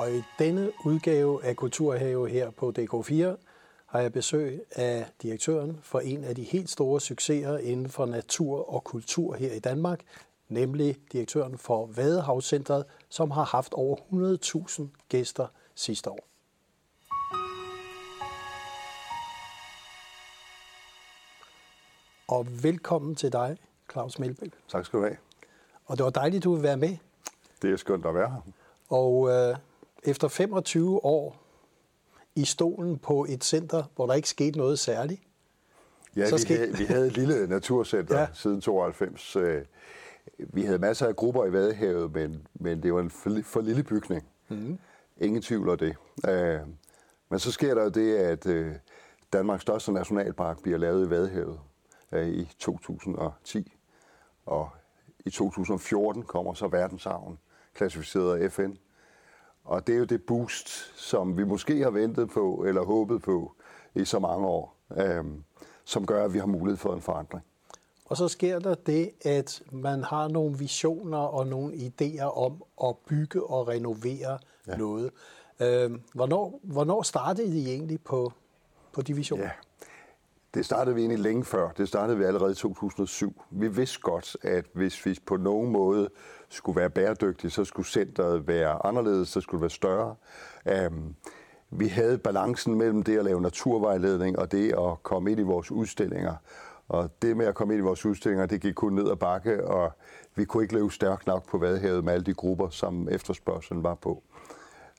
Og i denne udgave af Kulturhave her på DK4 har jeg besøg af direktøren for en af de helt store succeser inden for natur og kultur her i Danmark, nemlig direktøren for Vadehavscentret, som har haft over 100.000 gæster sidste år. Og velkommen til dig, Claus Melbæk. Tak skal du have. Og det var dejligt, du vil være med. Det er skønt at være her. Og øh, efter 25 år i stolen på et center, hvor der ikke skete noget særligt. Ja, så vi, skete... havde, vi havde et lille naturcenter ja. siden 92. Øh, vi havde masser af grupper i Vadehavet, men, men det var en for, for lille bygning. Mm. Ingen tvivl om det. Øh, men så sker der jo det, at øh, Danmarks største nationalpark bliver lavet i Vadehavet i 2010. Og i 2014 kommer så verdensarven, klassificeret af FN. Og det er jo det boost, som vi måske har ventet på eller håbet på i så mange år, øhm, som gør, at vi har mulighed for en forandring. Og så sker der det, at man har nogle visioner og nogle idéer om at bygge og renovere ja. noget. Øhm, hvornår, hvornår startede I egentlig på, på de visioner? Ja. Det startede vi egentlig længe før. Det startede vi allerede i 2007. Vi vidste godt, at hvis vi på nogen måde skulle være bæredygtige, så skulle centret være anderledes, så skulle det være større. Um, vi havde balancen mellem det at lave naturvejledning og det at komme ind i vores udstillinger. Og det med at komme ind i vores udstillinger, det gik kun ned ad bakke, og vi kunne ikke løbe stærkt nok på Vadehavet med alle de grupper, som efterspørgselen var på.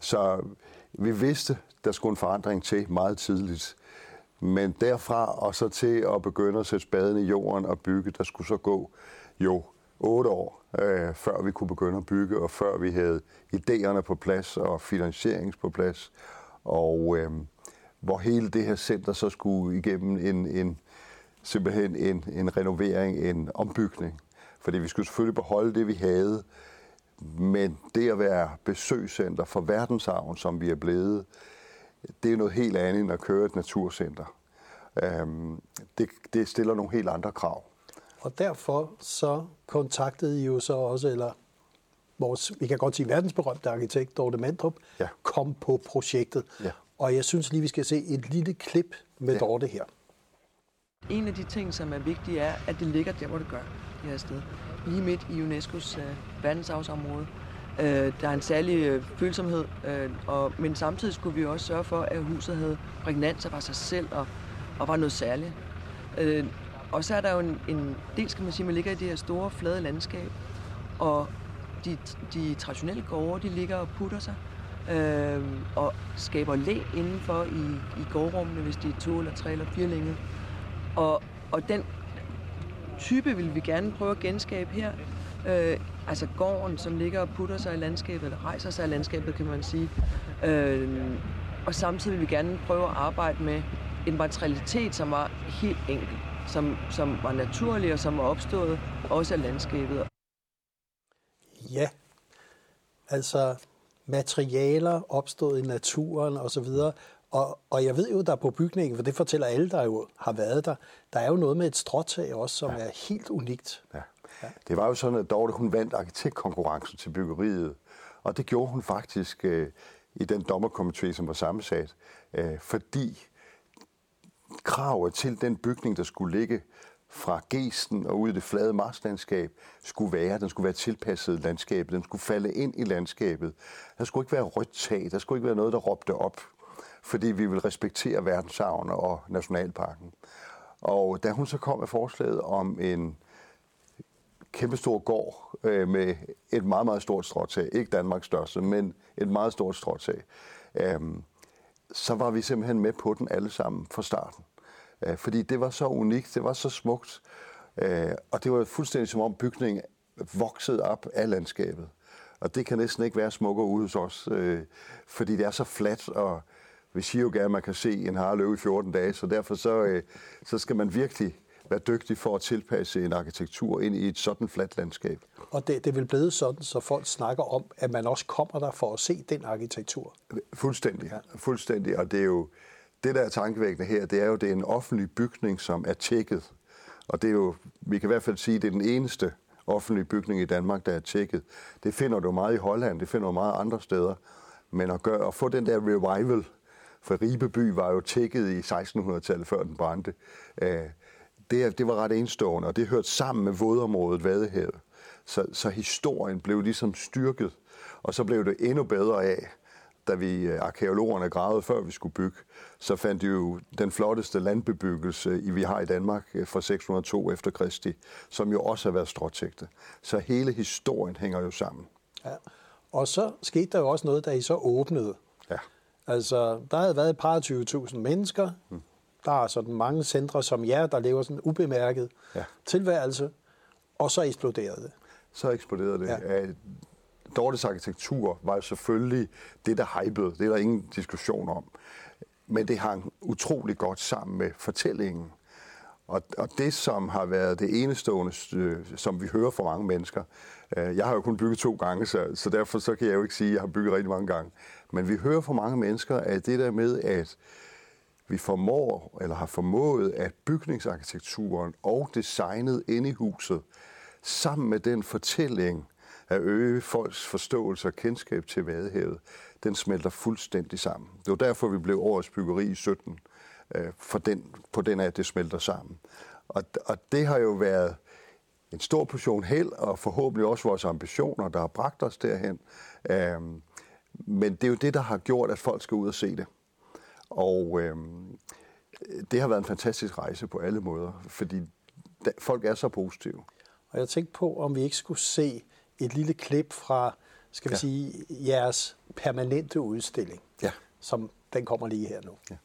Så vi vidste, der skulle en forandring til meget tidligt. Men derfra og så til at begynde at sætte spaden i jorden og bygge, der skulle så gå jo otte år, øh, før vi kunne begynde at bygge, og før vi havde idéerne på plads og finansiering på plads. Og øh, hvor hele det her center så skulle igennem en, en simpelthen en, en renovering, en ombygning. Fordi vi skulle selvfølgelig beholde det, vi havde, men det at være besøgscenter for verdensarven, som vi er blevet, det er noget helt andet end at køre et naturcenter. Øhm, det, det stiller nogle helt andre krav. Og derfor så kontaktede I jo så også, eller vores, vi kan godt sige verdensberømte arkitekt, Dorte Mandrup, ja. kom på projektet. Ja. Og jeg synes lige, vi skal se et lille klip med ja. Dorte her. En af de ting, som er vigtige, er, at det ligger der, hvor det gør, det her sted. Lige midt i UNESCO's øh, verdensarvsområde. Øh, der er en særlig øh, følsomhed, øh, og, men samtidig skulle vi også sørge for, at huset havde prægnans af sig selv og, og var noget særligt. Øh, og så er der jo en, en del, skal man sige, man ligger i det her store, flade landskab, og de, de traditionelle gårde, de ligger og putter sig, øh, og skaber læ indenfor i, i gårdrummene, hvis de er to eller tre eller fire længe. Og, og den type vil vi gerne prøve at genskabe her, Øh, altså gården, som ligger og putter sig i landskabet, eller rejser sig i landskabet, kan man sige. Øh, og samtidig vil vi gerne prøve at arbejde med en materialitet, som var helt enkel, som, som var naturlig og som var opstået også af landskabet. Ja, altså materialer opstået i naturen osv. Og, og jeg ved jo, der på bygningen, for det fortæller alle, der jo har været der, der er jo noget med et stråtag også, som ja. er helt unikt. Ja. Ja. Det var jo sådan, at Dorte hun vandt arkitektkonkurrencen til byggeriet, og det gjorde hun faktisk øh, i den dommerkomité, som var sammensat, øh, fordi kravet til den bygning, der skulle ligge fra gesten og ud i det flade marslandskab, skulle være, den skulle være tilpasset landskabet, den skulle falde ind i landskabet. Der skulle ikke være rødt tag, der skulle ikke være noget, der råbte op, fordi vi vil respektere verdensarven og nationalparken. Og da hun så kom med forslaget om en kæmpestor gård øh, med et meget, meget stort stråtag. Ikke Danmarks største, men et meget stort stråtag. Øh, så var vi simpelthen med på den alle sammen fra starten. Øh, fordi det var så unikt, det var så smukt, øh, og det var fuldstændig som om bygningen voksede op af landskabet. Og det kan næsten ikke være smukkere ude hos os, øh, fordi det er så fladt, og vi siger jo gerne, at man kan se en harløve i 14 dage, så derfor så, øh, så skal man virkelig være dygtig for at tilpasse en arkitektur ind i et sådan fladt landskab. Og det, det vil blive sådan, så folk snakker om, at man også kommer der for at se den arkitektur. Fuldstændig, ja. fuldstændig. Og det er jo, det der er tankevækkende her, det er jo, det er en offentlig bygning, som er tjekket. Og det er jo, vi kan i hvert fald sige, det er den eneste offentlige bygning i Danmark, der er tjekket. Det finder du meget i Holland, det finder du meget andre steder. Men at, gøre, at få den der revival, for Ribeby var jo tækket i 1600-tallet, før den brændte, øh, det, det var ret enestående, og det hørte sammen med vådområdet Vadehavet. Så, så historien blev ligesom styrket, og så blev det endnu bedre af, da vi øh, arkeologerne gravede, før vi skulle bygge, så fandt de jo den flotteste landbebyggelse, vi har i Danmark øh, fra 602 efter Kristi, som jo også har været stråtægte. Så hele historien hænger jo sammen. Ja. Og så skete der jo også noget, da I så åbnede. Ja. Altså, der havde været et par 20.000 mennesker. Mm. Der er sådan mange centre som jer, der lever sådan en ubemærket ja. tilværelse. Og så eksploderede det. Så eksploderede det. Ja. Dortes arkitektur var jo selvfølgelig det, der hypede. Det er der ingen diskussion om. Men det hang utrolig godt sammen med fortællingen. Og, og det, som har været det enestående, øh, som vi hører fra mange mennesker, øh, jeg har jo kun bygget to gange, så, så derfor så kan jeg jo ikke sige, at jeg har bygget rigtig mange gange. Men vi hører fra mange mennesker, at det der med, at vi formår, eller har formået, at bygningsarkitekturen og designet inde i huset, sammen med den fortælling, at øge folks forståelse og kendskab til Vadehavet, den smelter fuldstændig sammen. Det var derfor, vi blev årets byggeri i 17, øh, for den, på den af, at det smelter sammen. Og, og det har jo været en stor portion held, og forhåbentlig også vores ambitioner, der har bragt os derhen. Øhm, men det er jo det, der har gjort, at folk skal ud og se det. Og øhm, det har været en fantastisk rejse på alle måder, fordi folk er så positive. Og jeg tænkte på, om vi ikke skulle se et lille klip fra, skal vi ja. sige, jeres permanente udstilling, ja. som den kommer lige her nu. Ja.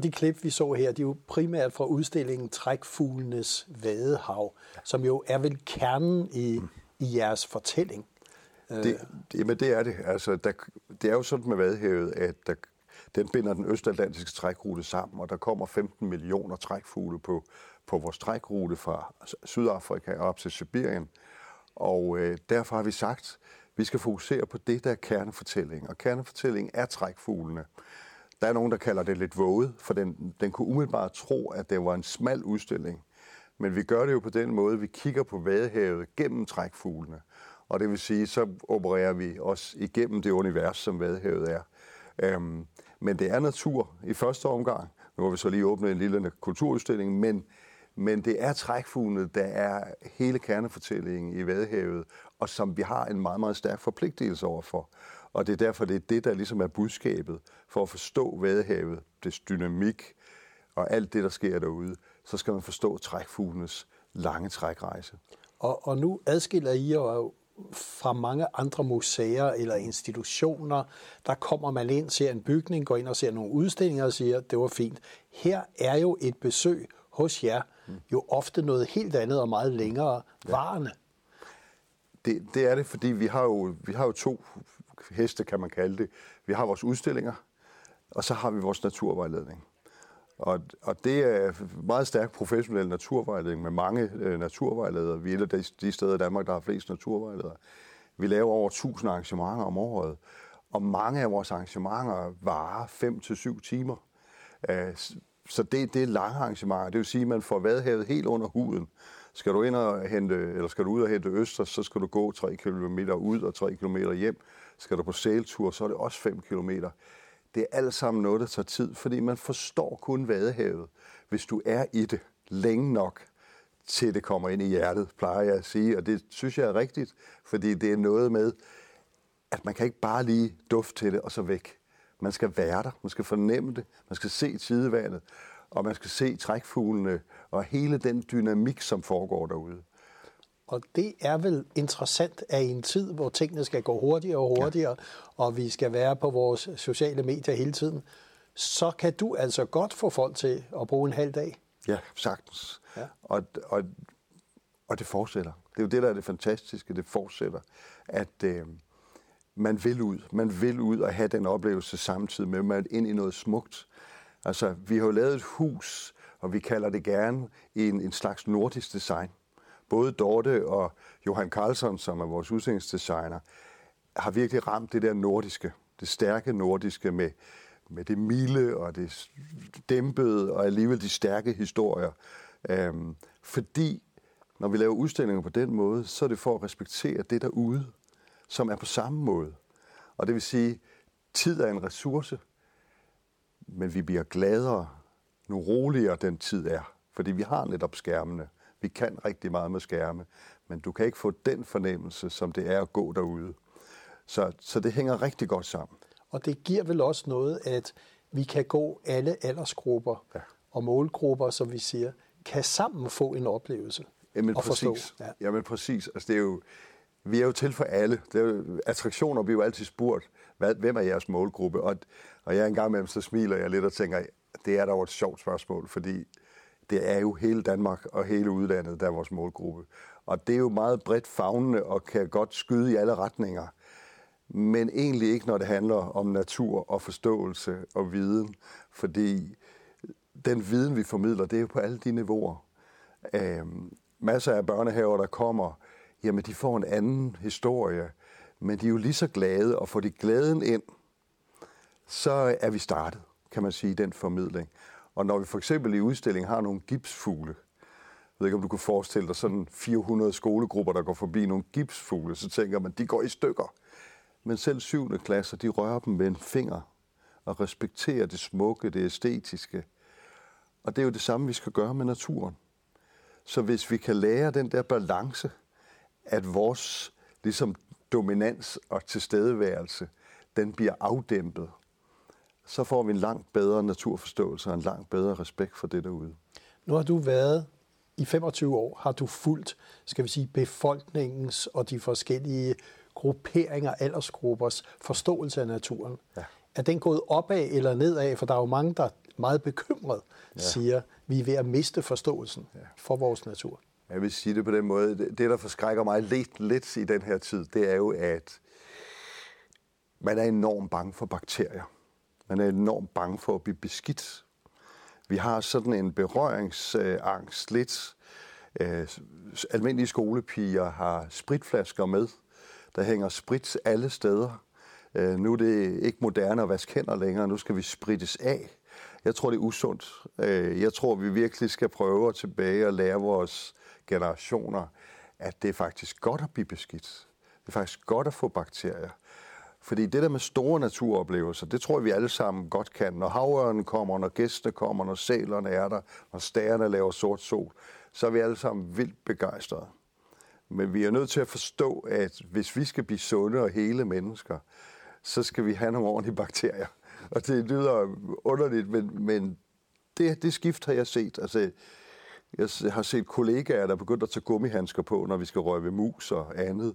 Og de klip, vi så her, de er jo primært fra udstillingen Trækfuglenes Vadehav, som jo er vel kernen i, i jeres fortælling. Det, jamen det er det. Altså, der, det er jo sådan med Vadehavet, at der, den binder den østatlantiske trækrute sammen, og der kommer 15 millioner trækfugle på, på vores trækrute fra Sydafrika op til Sibirien. Og øh, derfor har vi sagt, at vi skal fokusere på det, der er kernefortælling. Og kernefortælling er trækfuglene. Der er nogen, der kalder det lidt våget, for den, den kunne umiddelbart tro, at det var en smal udstilling. Men vi gør det jo på den måde, vi kigger på vadehavet gennem trækfuglene. Og det vil sige, så opererer vi også igennem det univers, som vadehavet er. Øhm, men det er natur i første omgang. Nu har vi så lige åbnet en lille kulturudstilling, men, men det er trækfuglene, der er hele kernefortællingen i vadehavet, og som vi har en meget, meget stærk forpligtelse overfor. Og det er derfor, det er det, der ligesom er budskabet. For at forstå Vadehavet, dets dynamik og alt det, der sker derude, så skal man forstå trækfuglenes lange trækrejse. Og, og nu adskiller I jo fra mange andre museer eller institutioner, der kommer man ind, ser en bygning, går ind og ser nogle udstillinger og siger, det var fint. Her er jo et besøg hos jer jo ofte noget helt andet og meget længere varende. Det, det er det, fordi vi har jo, vi har jo to heste, kan man kalde det. Vi har vores udstillinger, og så har vi vores naturvejledning. Og, og det er meget stærk professionel naturvejledning med mange øh, naturvejledere. Vi er et af de, de steder i Danmark, der har flest naturvejledere. Vi laver over 1000 arrangementer om året, og mange af vores arrangementer varer 5-7 timer. Øh, så det, det er lange arrangementer. Det vil sige, at man får vadhavet helt under huden. Skal du ind og hente, eller skal du ud og hente øster, så skal du gå 3 km ud og 3 km hjem. Skal du på sæltur, så er det også 5 km. Det er alt sammen noget, der tager tid, fordi man forstår kun vadehavet, hvis du er i det længe nok, til det kommer ind i hjertet, plejer jeg at sige. Og det synes jeg er rigtigt, fordi det er noget med, at man kan ikke bare lige dufte til det og så væk. Man skal være der, man skal fornemme det, man skal se tidevandet, og man skal se trækfuglene og hele den dynamik, som foregår derude. Og det er vel interessant, at i en tid, hvor tingene skal gå hurtigere og hurtigere, ja. og vi skal være på vores sociale medier hele tiden, så kan du altså godt få folk til at bruge en halv dag. Ja, sagtens. Ja. Og, og, Og det fortsætter. Det er jo det, der er det fantastiske. Det fortsætter, at øh, man vil ud. Man vil ud og have den oplevelse samtidig med, at man er ind i noget smukt. Altså, vi har jo lavet et hus, og vi kalder det gerne en, en slags nordisk design. Både Dorte og Johan Karlsson, som er vores udstillingsdesigner, har virkelig ramt det der nordiske, det stærke nordiske med, med det milde og det dæmpede og alligevel de stærke historier. Øhm, fordi når vi laver udstillinger på den måde, så er det for at respektere det derude, som er på samme måde. Og det vil sige, tid er en ressource, men vi bliver gladere, nu roligere den tid er. Fordi vi har netop skærmene. Vi kan rigtig meget med skærme, men du kan ikke få den fornemmelse, som det er at gå derude. Så, så det hænger rigtig godt sammen. Og det giver vel også noget, at vi kan gå alle aldersgrupper ja. og målgrupper, som vi siger, kan sammen få en oplevelse. Jamen og præcis. Forstå. Ja. Jamen præcis. Altså, det er jo, vi er jo til for alle. Det er jo, attraktioner bliver jo altid spurgt, hvad, hvem er jeres målgruppe? Og, og jeg engang imellem, så smiler jeg lidt og tænker, det er da et sjovt spørgsmål, fordi det er jo hele Danmark og hele udlandet, der er vores målgruppe. Og det er jo meget bredt fagnende og kan godt skyde i alle retninger. Men egentlig ikke, når det handler om natur og forståelse og viden. Fordi den viden, vi formidler, det er jo på alle de niveauer. Øhm, masser af børnehaver, der kommer, jamen de får en anden historie, men de er jo lige så glade, og får de glæden ind, så er vi startet, kan man sige, den formidling. Og når vi for eksempel i udstillingen har nogle gipsfugle, jeg ved ikke, om du kunne forestille dig sådan 400 skolegrupper, der går forbi nogle gipsfugle, så tænker man, de går i stykker. Men selv syvende klasser, de rører dem med en finger og respekterer det smukke, det æstetiske. Og det er jo det samme, vi skal gøre med naturen. Så hvis vi kan lære den der balance, at vores ligesom dominans og tilstedeværelse, den bliver afdæmpet, så får vi en langt bedre naturforståelse og en langt bedre respekt for det derude. Nu har du været i 25 år, har du fulgt, skal vi sige, befolkningens og de forskellige grupperinger, aldersgruppers forståelse af naturen. Ja. Er den gået opad eller nedad? For der er jo mange, der er meget bekymret, ja. siger, vi er ved at miste forståelsen ja. for vores natur. Jeg vil sige det på den måde. Det, der forskrækker mig lidt, lidt i den her tid, det er jo, at man er enormt bange for bakterier. Man er enormt bange for at blive beskidt. Vi har sådan en berøringsangst lidt. Øh, almindelige skolepiger har spritflasker med. Der hænger sprit alle steder. Øh, nu er det ikke moderne at vaske hænder længere. Nu skal vi sprittes af. Jeg tror, det er usundt. Øh, jeg tror, vi virkelig skal prøve at tilbage og lære vores generationer, at det er faktisk godt at blive beskidt. Det er faktisk godt at få bakterier. Fordi det der med store naturoplevelser, det tror jeg, vi alle sammen godt kan. Når havørnen kommer, når gæstene kommer, når sælerne er der, når stærne laver sort sol, så er vi alle sammen vildt begejstrede. Men vi er nødt til at forstå, at hvis vi skal blive sunde og hele mennesker, så skal vi have nogle ordentlige bakterier. Og det lyder underligt, men, men det, det skift har jeg set. Altså, jeg har set kollegaer, der begynder begyndt at tage gummihandsker på, når vi skal røre ved mus og andet.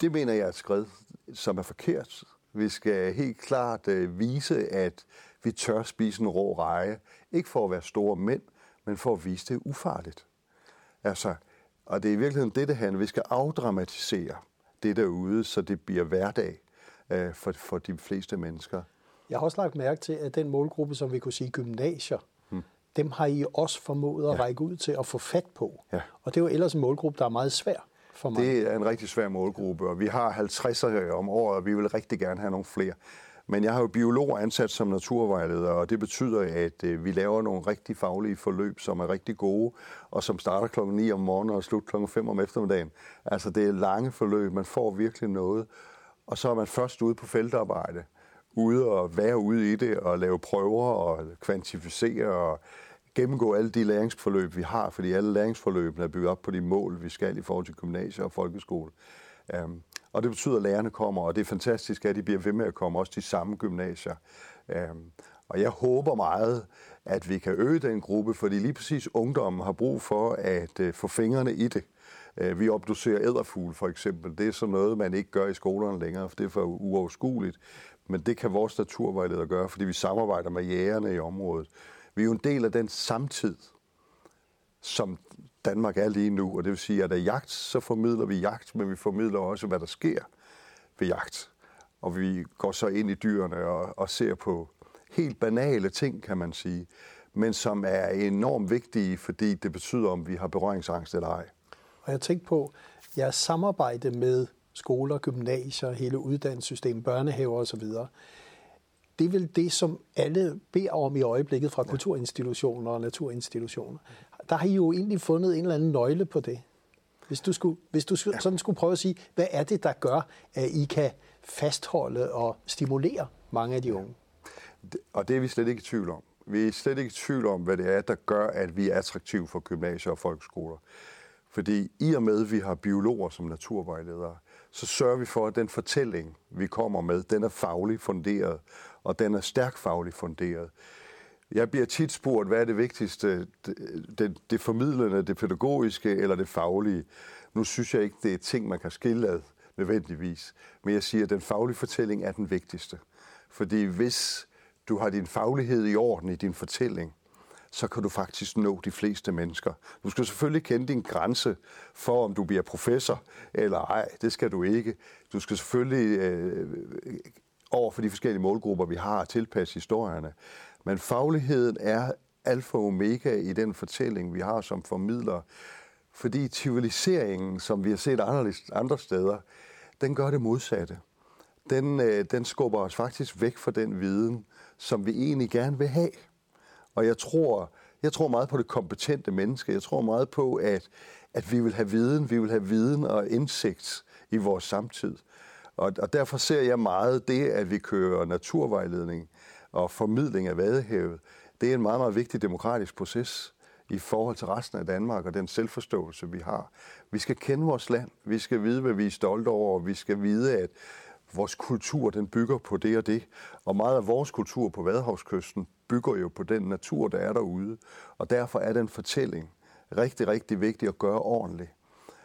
Det mener jeg er et skridt, som er forkert. Vi skal helt klart uh, vise, at vi tør spise en rå reje. Ikke for at være store mænd, men for at vise, det ufarligt. Altså, og det er i virkeligheden det, det handler. Vi skal afdramatisere det derude, så det bliver hverdag uh, for, for de fleste mennesker. Jeg har også lagt mærke til, at den målgruppe, som vi kunne sige gymnasier, dem har I også formået at ja. række ud til at få fat på. Ja. Og det er jo ellers en målgruppe, der er meget svær for mig. Det er en rigtig svær målgruppe, og vi har 50 om året, og vi vil rigtig gerne have nogle flere. Men jeg har jo biolog ansat som naturvejleder, og det betyder, at øh, vi laver nogle rigtig faglige forløb, som er rigtig gode, og som starter klokken 9 om morgenen og slutter klokken 5 om eftermiddagen. Altså det er lange forløb, man får virkelig noget. Og så er man først ude på feltarbejde, ude og være ude i det, og lave prøver og kvantificere og gennemgå alle de læringsforløb, vi har, fordi alle læringsforløbene er bygget op på de mål, vi skal i forhold til gymnasier og folkeskole. Um, og det betyder, at lærerne kommer, og det er fantastisk, at de bliver ved med at komme, også de samme gymnasier. Um, og jeg håber meget, at vi kan øge den gruppe, fordi lige præcis ungdommen har brug for at uh, få fingrene i det. Uh, vi obducerer æderfugl for eksempel. Det er sådan noget, man ikke gør i skolerne længere, for det er for uoverskueligt. Men det kan vores naturvejleder gøre, fordi vi samarbejder med jægerne i området. Vi er jo en del af den samtid, som Danmark er lige nu. Og det vil sige, at der jagt, så formidler vi jagt, men vi formidler også, hvad der sker ved jagt. Og vi går så ind i dyrene og, og ser på helt banale ting, kan man sige, men som er enormt vigtige, fordi det betyder, om vi har berøringsangst eller ej. Og jeg tænkte på jeres samarbejde med skoler, gymnasier, hele uddannelsessystemet, børnehaver osv. Det er vel det, som alle beder om i øjeblikket fra kulturinstitutioner og naturinstitutioner. Der har I jo egentlig fundet en eller anden nøgle på det. Hvis du, skulle, hvis du sådan skulle prøve at sige, hvad er det, der gør, at I kan fastholde og stimulere mange af de unge? Og det er vi slet ikke i tvivl om. Vi er slet ikke i tvivl om, hvad det er, der gør, at vi er attraktive for gymnasier og folkeskoler. Fordi i og med, at vi har biologer som naturvejledere, så sørger vi for, at den fortælling, vi kommer med, den er fagligt funderet, og den er stærkt fagligt funderet. Jeg bliver tit spurgt, hvad er det vigtigste, det, det, det formidlende, det pædagogiske eller det faglige. Nu synes jeg ikke, det er ting, man kan skille ad nødvendigvis. Men jeg siger, at den faglige fortælling er den vigtigste. Fordi hvis du har din faglighed i orden i din fortælling, så kan du faktisk nå de fleste mennesker. Du skal selvfølgelig kende din grænse for, om du bliver professor eller ej. Det skal du ikke. Du skal selvfølgelig øh, over for de forskellige målgrupper, vi har, tilpasse historierne. Men fagligheden er alfa og omega i den fortælling, vi har som formidler. Fordi civiliseringen, som vi har set andre steder, den gør det modsatte. Den, øh, den skubber os faktisk væk fra den viden, som vi egentlig gerne vil have. Og jeg tror, jeg tror meget på det kompetente menneske. Jeg tror meget på, at, at vi vil have viden, vi vil have viden og indsigt i vores samtid. Og, og derfor ser jeg meget det, at vi kører naturvejledning og formidling af vadehavet. Det er en meget, meget vigtig demokratisk proces i forhold til resten af Danmark og den selvforståelse, vi har. Vi skal kende vores land. Vi skal vide, hvad vi er stolte over. Vi skal vide, at vores kultur den bygger på det og det. Og meget af vores kultur på Vadehavskysten bygger jo på den natur, der er derude. Og derfor er den fortælling rigtig, rigtig vigtig at gøre ordentligt.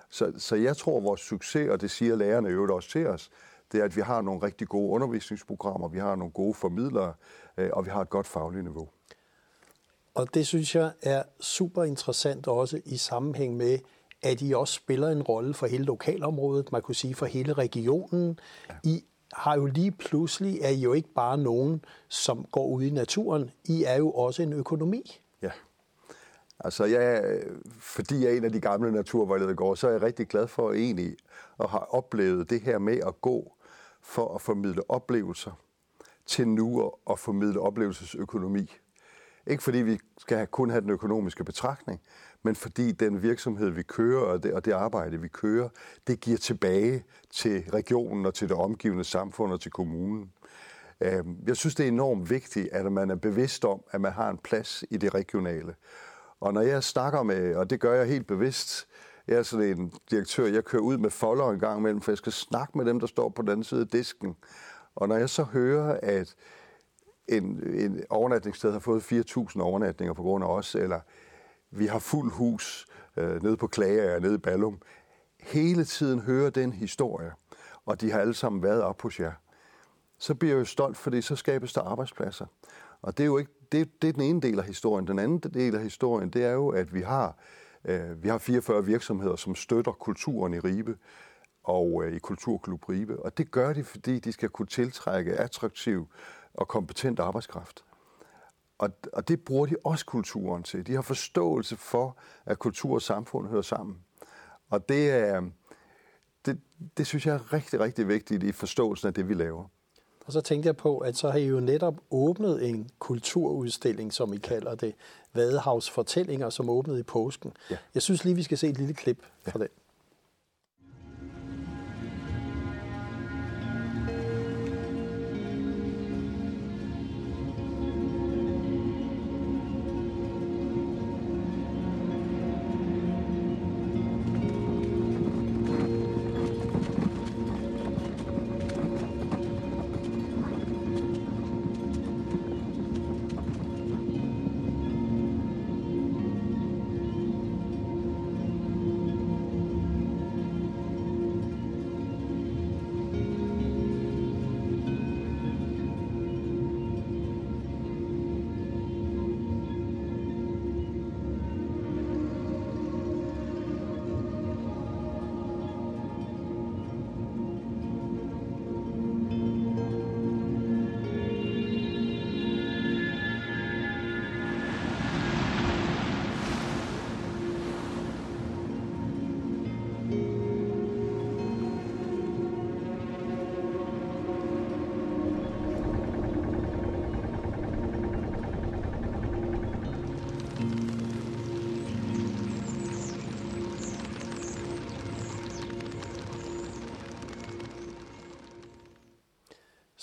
Så, så jeg tror, at vores succes, og det siger lærerne jo også til os, det er, at vi har nogle rigtig gode undervisningsprogrammer, vi har nogle gode formidlere, øh, og vi har et godt fagligt niveau. Og det synes jeg er super interessant også i sammenhæng med, at I også spiller en rolle for hele lokalområdet, man kunne sige for hele regionen. Ja. I har jo lige pludselig, er I jo ikke bare nogen, som går ud i naturen. I er jo også en økonomi. Ja. Altså, jeg, fordi jeg er en af de gamle naturvejledere går, så er jeg rigtig glad for egentlig at have oplevet det her med at gå for at formidle oplevelser til nu at formidle oplevelsesøkonomi. Ikke fordi vi skal kun have den økonomiske betragtning, men fordi den virksomhed, vi kører, og det, og det arbejde, vi kører, det giver tilbage til regionen og til det omgivende samfund og til kommunen. Øhm, jeg synes, det er enormt vigtigt, at man er bevidst om, at man har en plads i det regionale. Og når jeg snakker med, og det gør jeg helt bevidst, jeg er sådan en direktør, jeg kører ud med folder en gang imellem, for jeg skal snakke med dem, der står på den anden side af disken. Og når jeg så hører, at en, en overnatningssted har fået 4.000 overnatninger på grund af os, eller vi har fuld hus øh, nede på Klager og nede i Ballum, hele tiden hører den historie, og de har alle sammen været op hos jer, så bliver jeg jo stolt, fordi så skabes der arbejdspladser. Og det er jo ikke, det, det er den ene del af historien. Den anden del af historien, det er jo, at vi har, øh, vi har 44 virksomheder, som støtter kulturen i Ribe og øh, i Kulturklub Ribe. Og det gør de, fordi de skal kunne tiltrække attraktiv og kompetent arbejdskraft. Og, og det bruger de også kulturen til. De har forståelse for, at kultur og samfund hører sammen. Og det er, det, det synes jeg er rigtig, rigtig vigtigt i forståelsen af det, vi laver. Og så tænkte jeg på, at så har I jo netop åbnet en kulturudstilling, som I kalder det, Vadehavs Fortællinger, som åbnede i påsken. Ja. Jeg synes lige, vi skal se et lille klip fra ja. den.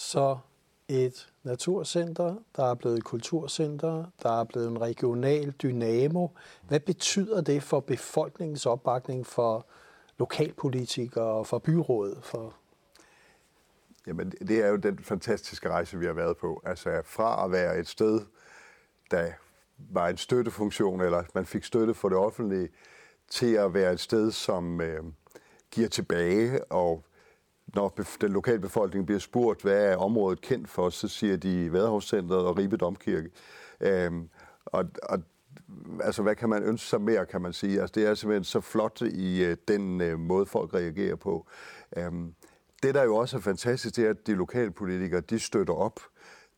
Så et naturcenter, der er blevet et kulturcenter, der er blevet en regional dynamo. Hvad betyder det for befolkningens opbakning, for lokalpolitikere og for byrådet? For Jamen, det er jo den fantastiske rejse, vi har været på. Altså fra at være et sted, der var en støttefunktion, eller man fik støtte for det offentlige, til at være et sted, som øh, giver tilbage, og når den lokale befolkning bliver spurgt, hvad er området kendt for, så siger de Vadehavscenteret og Ribe Domkirke. Øhm, og, og altså, hvad kan man ønske sig mere, kan man sige? Altså, det er simpelthen så flot i øh, den øh, måde, folk reagerer på. Øhm, det, der jo også er fantastisk, det er, at de lokale politikere, de støtter op.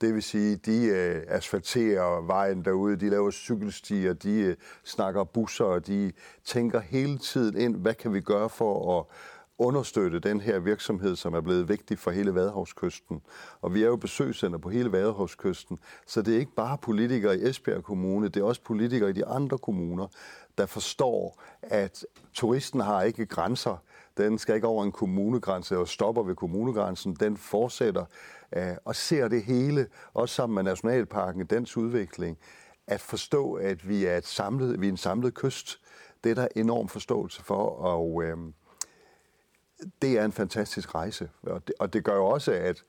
Det vil sige, de øh, asfalterer vejen derude, de laver cykelstier, de øh, snakker busser, og de tænker hele tiden ind, hvad kan vi gøre for at understøtte den her virksomhed, som er blevet vigtig for hele Vadehavskysten. Og vi er jo besøgscenter på hele Vadehavskysten, så det er ikke bare politikere i Esbjerg Kommune, det er også politikere i de andre kommuner, der forstår, at turisten har ikke grænser. Den skal ikke over en kommunegrænse og stopper ved kommunegrænsen. Den fortsætter øh, og ser det hele, også sammen med Nationalparken, dens udvikling. At forstå, at vi er, et samlet, vi er en samlet kyst, det er der enorm forståelse for, og øh, det er en fantastisk rejse. Og det, og det gør jo også, at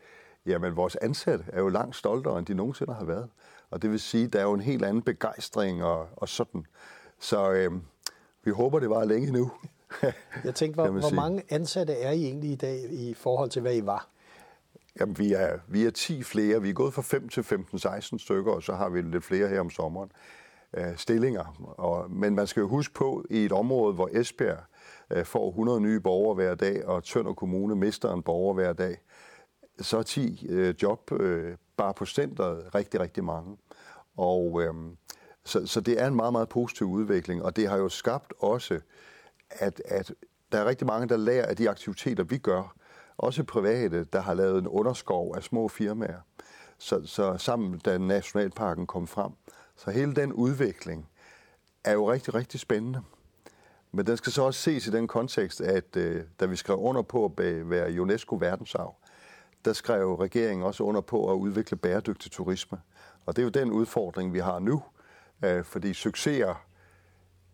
jamen, vores ansatte er jo langt stoltere, end de nogensinde har været. Og det vil sige, at der er jo en helt anden begejstring og, og sådan. Så øh, vi håber, det var længe nu. Jeg tænkte, hvor, hvor mange ansatte er I egentlig i dag i forhold til, hvad I var? Jamen, vi er, vi er 10 flere. Vi er gået fra 5 til 15-16 stykker, og så har vi lidt flere her om sommeren. Øh, stillinger. Og, men man skal jo huske på, i et område, hvor Esbjerg Øh, får 100 nye borgere hver dag, og Tønder Kommune mister en borger hver dag, så er 10 øh, job øh, bare på centret rigtig, rigtig mange. Og øh, så, så det er en meget, meget positiv udvikling, og det har jo skabt også, at, at der er rigtig mange, der lærer af de aktiviteter, vi gør. Også private, der har lavet en underskov af små firmaer. Så, så sammen, da Nationalparken kom frem. Så hele den udvikling er jo rigtig, rigtig spændende. Men den skal så også ses i den kontekst, at øh, da vi skrev under på at være UNESCO verdensarv, der skrev regeringen også under på at udvikle bæredygtig turisme. Og det er jo den udfordring, vi har nu, øh, fordi succeser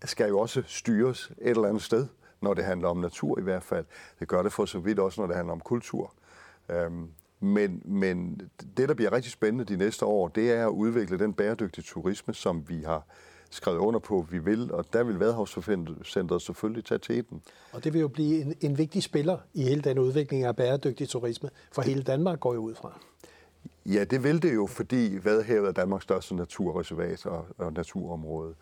skal jo også styres et eller andet sted, når det handler om natur i hvert fald. Det gør det for så vidt også, når det handler om kultur. Øhm, men, men det, der bliver rigtig spændende de næste år, det er at udvikle den bæredygtige turisme, som vi har skrevet under på, at vi vil, og der vil Vadehavscenteret selvfølgelig tage til den. Og det vil jo blive en, en vigtig spiller i hele den udvikling af bæredygtig turisme, for hele Danmark går jo ud fra. Ja, det vil det jo, fordi Vadehavet er Danmarks største naturreservat og, og naturområde.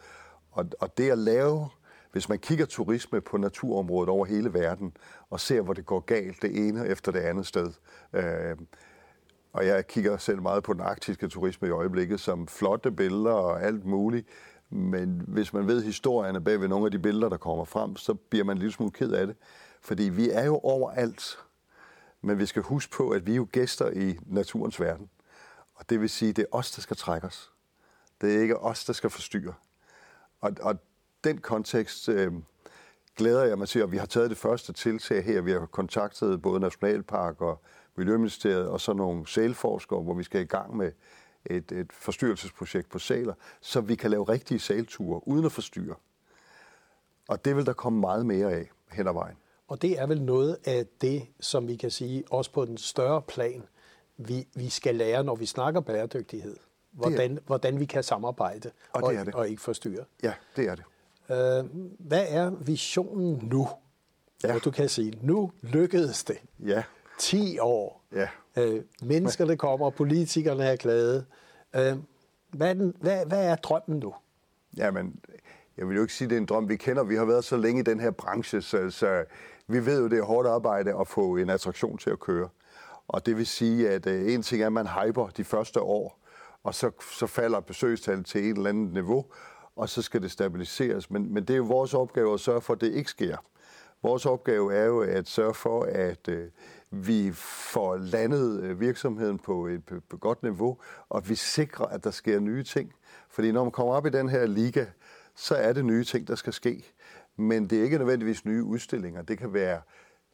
Og, og det at lave, hvis man kigger turisme på naturområdet over hele verden, og ser, hvor det går galt det ene efter det andet sted, øh, og jeg kigger selv meget på den arktiske turisme i øjeblikket, som flotte billeder og alt muligt, men hvis man ved historierne bag ved nogle af de billeder, der kommer frem, så bliver man lidt smule ked af det. Fordi vi er jo overalt. Men vi skal huske på, at vi er jo gæster i naturens verden. Og det vil sige, at det er os, der skal trække os. Det er ikke os, der skal forstyrre. Og, og den kontekst øh, glæder jeg mig til, at vi har taget det første tiltag her. Vi har kontaktet både Nationalpark og Miljøministeriet og så nogle sælforskere, hvor vi skal i gang med et, et forstyrrelsesprojekt på saler, så vi kan lave rigtige salture uden at forstyrre. Og det vil der komme meget mere af hen ad vejen. Og det er vel noget af det, som vi kan sige, også på den større plan, vi, vi skal lære, når vi snakker bæredygtighed. Hvordan, hvordan vi kan samarbejde og, og, det er det. og ikke forstyrre. Ja, det er det. Øh, hvad er visionen nu? Ja. Og du kan sige, nu lykkedes det. Ja. 10 år. Ja. Øh, menneskerne kommer, politikerne er glade. Øh, hvad, er den, hvad, hvad er drømmen nu? Jamen, jeg vil jo ikke sige, at det er en drøm. Vi kender, vi har været så længe i den her branche, så, så vi ved jo, det er hårdt arbejde at få en attraktion til at køre. Og det vil sige, at øh, en ting er, at man hyper de første år, og så, så falder besøgstallet til et eller andet niveau, og så skal det stabiliseres. Men, men det er jo vores opgave at sørge for, at det ikke sker. Vores opgave er jo at sørge for, at øh, vi får landet øh, virksomheden på et på, godt niveau, og at vi sikrer, at der sker nye ting. Fordi når man kommer op i den her liga, så er det nye ting, der skal ske. Men det er ikke nødvendigvis nye udstillinger. Det kan være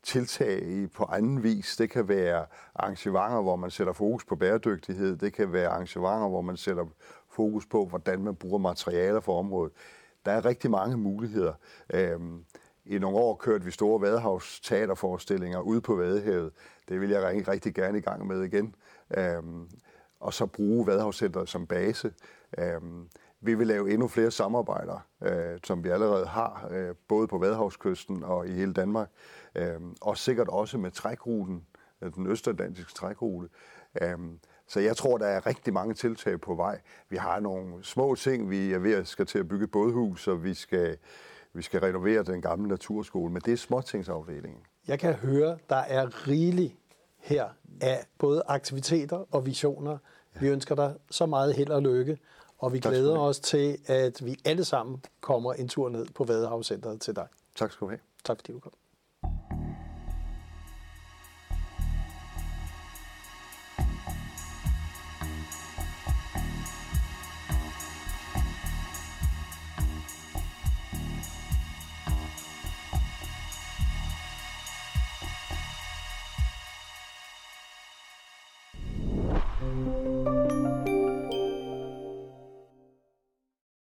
tiltag på anden vis. Det kan være arrangementer, hvor man sætter fokus på bæredygtighed. Det kan være arrangementer, hvor man sætter fokus på, hvordan man bruger materialer for området. Der er rigtig mange muligheder. Øhm, i nogle år kørte vi store vadehavsteaterforestillinger ude på Vadehavet. Det vil jeg rigtig, rigtig gerne i gang med igen. Øhm, og så bruge Vadehavscenteret som base. Øhm, vi vil lave endnu flere samarbejder, øh, som vi allerede har, øh, både på Vadehavskysten og i hele Danmark, øh, og sikkert også med trækruten, øh, den østatlantiske trækrute. Øh, så jeg tror, der er rigtig mange tiltag på vej. Vi har nogle små ting, vi er ved at skal til at bygge et bådhus, og vi skal, vi skal renovere den gamle naturskole, men det er småtingsafdelingen. Jeg kan høre, der er rigeligt her af både aktiviteter og visioner. Vi ønsker dig så meget held og lykke, og vi glæder os til, at vi alle sammen kommer en tur ned på Vadehavscenteret til dig. Tak skal du have. Tak fordi du kom.